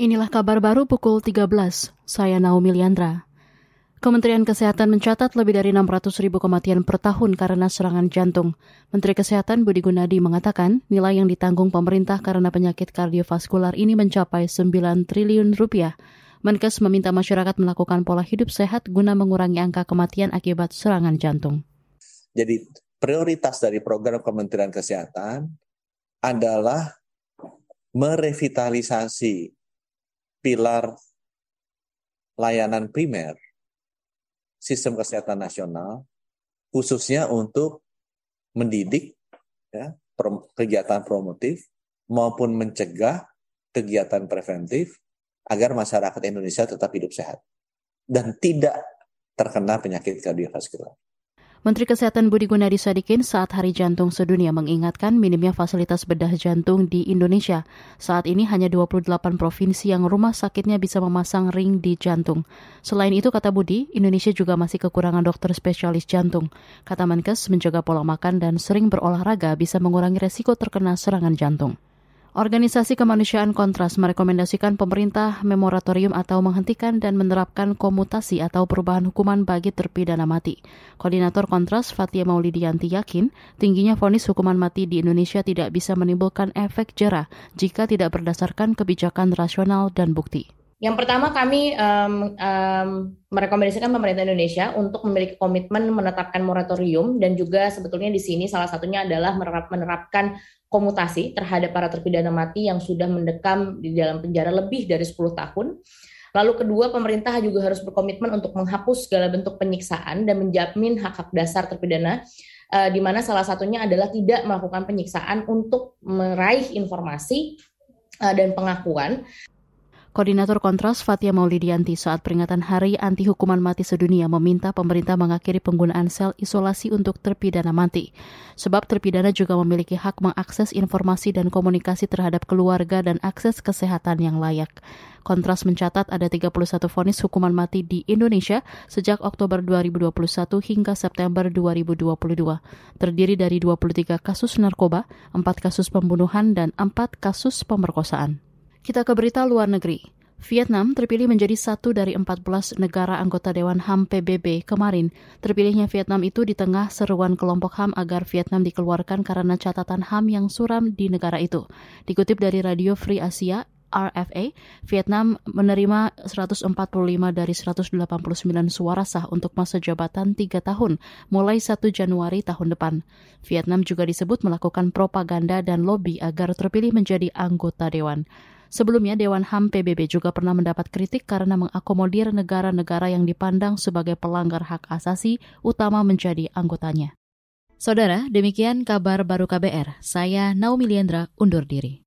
Inilah kabar baru pukul 13. Saya Naomi Liandra. Kementerian Kesehatan mencatat lebih dari 600 ribu kematian per tahun karena serangan jantung. Menteri Kesehatan Budi Gunadi mengatakan nilai yang ditanggung pemerintah karena penyakit kardiovaskular ini mencapai 9 triliun rupiah. Menkes meminta masyarakat melakukan pola hidup sehat guna mengurangi angka kematian akibat serangan jantung. Jadi prioritas dari program Kementerian Kesehatan adalah merevitalisasi pilar layanan primer sistem kesehatan nasional khususnya untuk mendidik ya, kegiatan promotif maupun mencegah kegiatan preventif agar masyarakat Indonesia tetap hidup sehat dan tidak terkena penyakit kardiovaskular. Menteri Kesehatan Budi Gunadi Sadikin saat Hari Jantung Sedunia mengingatkan minimnya fasilitas bedah jantung di Indonesia. Saat ini hanya 28 provinsi yang rumah sakitnya bisa memasang ring di jantung. Selain itu, kata Budi, Indonesia juga masih kekurangan dokter spesialis jantung. Kata Menkes, menjaga pola makan dan sering berolahraga bisa mengurangi resiko terkena serangan jantung. Organisasi Kemanusiaan Kontras merekomendasikan pemerintah memoratorium atau menghentikan dan menerapkan komutasi atau perubahan hukuman bagi terpidana mati. Koordinator Kontras Fatia Maulidianti yakin tingginya vonis hukuman mati di Indonesia tidak bisa menimbulkan efek jerah jika tidak berdasarkan kebijakan rasional dan bukti. Yang pertama kami um, um, merekomendasikan pemerintah Indonesia untuk memiliki komitmen menetapkan moratorium dan juga sebetulnya di sini salah satunya adalah menerapkan komutasi terhadap para terpidana mati yang sudah mendekam di dalam penjara lebih dari 10 tahun. Lalu kedua, pemerintah juga harus berkomitmen untuk menghapus segala bentuk penyiksaan dan menjamin hak-hak dasar terpidana uh, di mana salah satunya adalah tidak melakukan penyiksaan untuk meraih informasi uh, dan pengakuan. Koordinator Kontras Fatia Maulidianti saat peringatan Hari Anti Hukuman Mati Sedunia meminta pemerintah mengakhiri penggunaan sel isolasi untuk terpidana mati. Sebab terpidana juga memiliki hak mengakses informasi dan komunikasi terhadap keluarga dan akses kesehatan yang layak. Kontras mencatat ada 31 vonis hukuman mati di Indonesia sejak Oktober 2021 hingga September 2022. Terdiri dari 23 kasus narkoba, 4 kasus pembunuhan, dan 4 kasus pemerkosaan. Kita ke berita luar negeri. Vietnam terpilih menjadi satu dari 14 negara anggota Dewan HAM PBB kemarin. Terpilihnya Vietnam itu di tengah seruan kelompok HAM agar Vietnam dikeluarkan karena catatan HAM yang suram di negara itu. Dikutip dari Radio Free Asia, RFA, Vietnam menerima 145 dari 189 suara sah untuk masa jabatan tiga tahun, mulai 1 Januari tahun depan. Vietnam juga disebut melakukan propaganda dan lobby agar terpilih menjadi anggota dewan. Sebelumnya, Dewan HAM PBB juga pernah mendapat kritik karena mengakomodir negara-negara yang dipandang sebagai pelanggar hak asasi utama menjadi anggotanya. Saudara, demikian kabar baru KBR. Saya Naomi Liandra undur diri.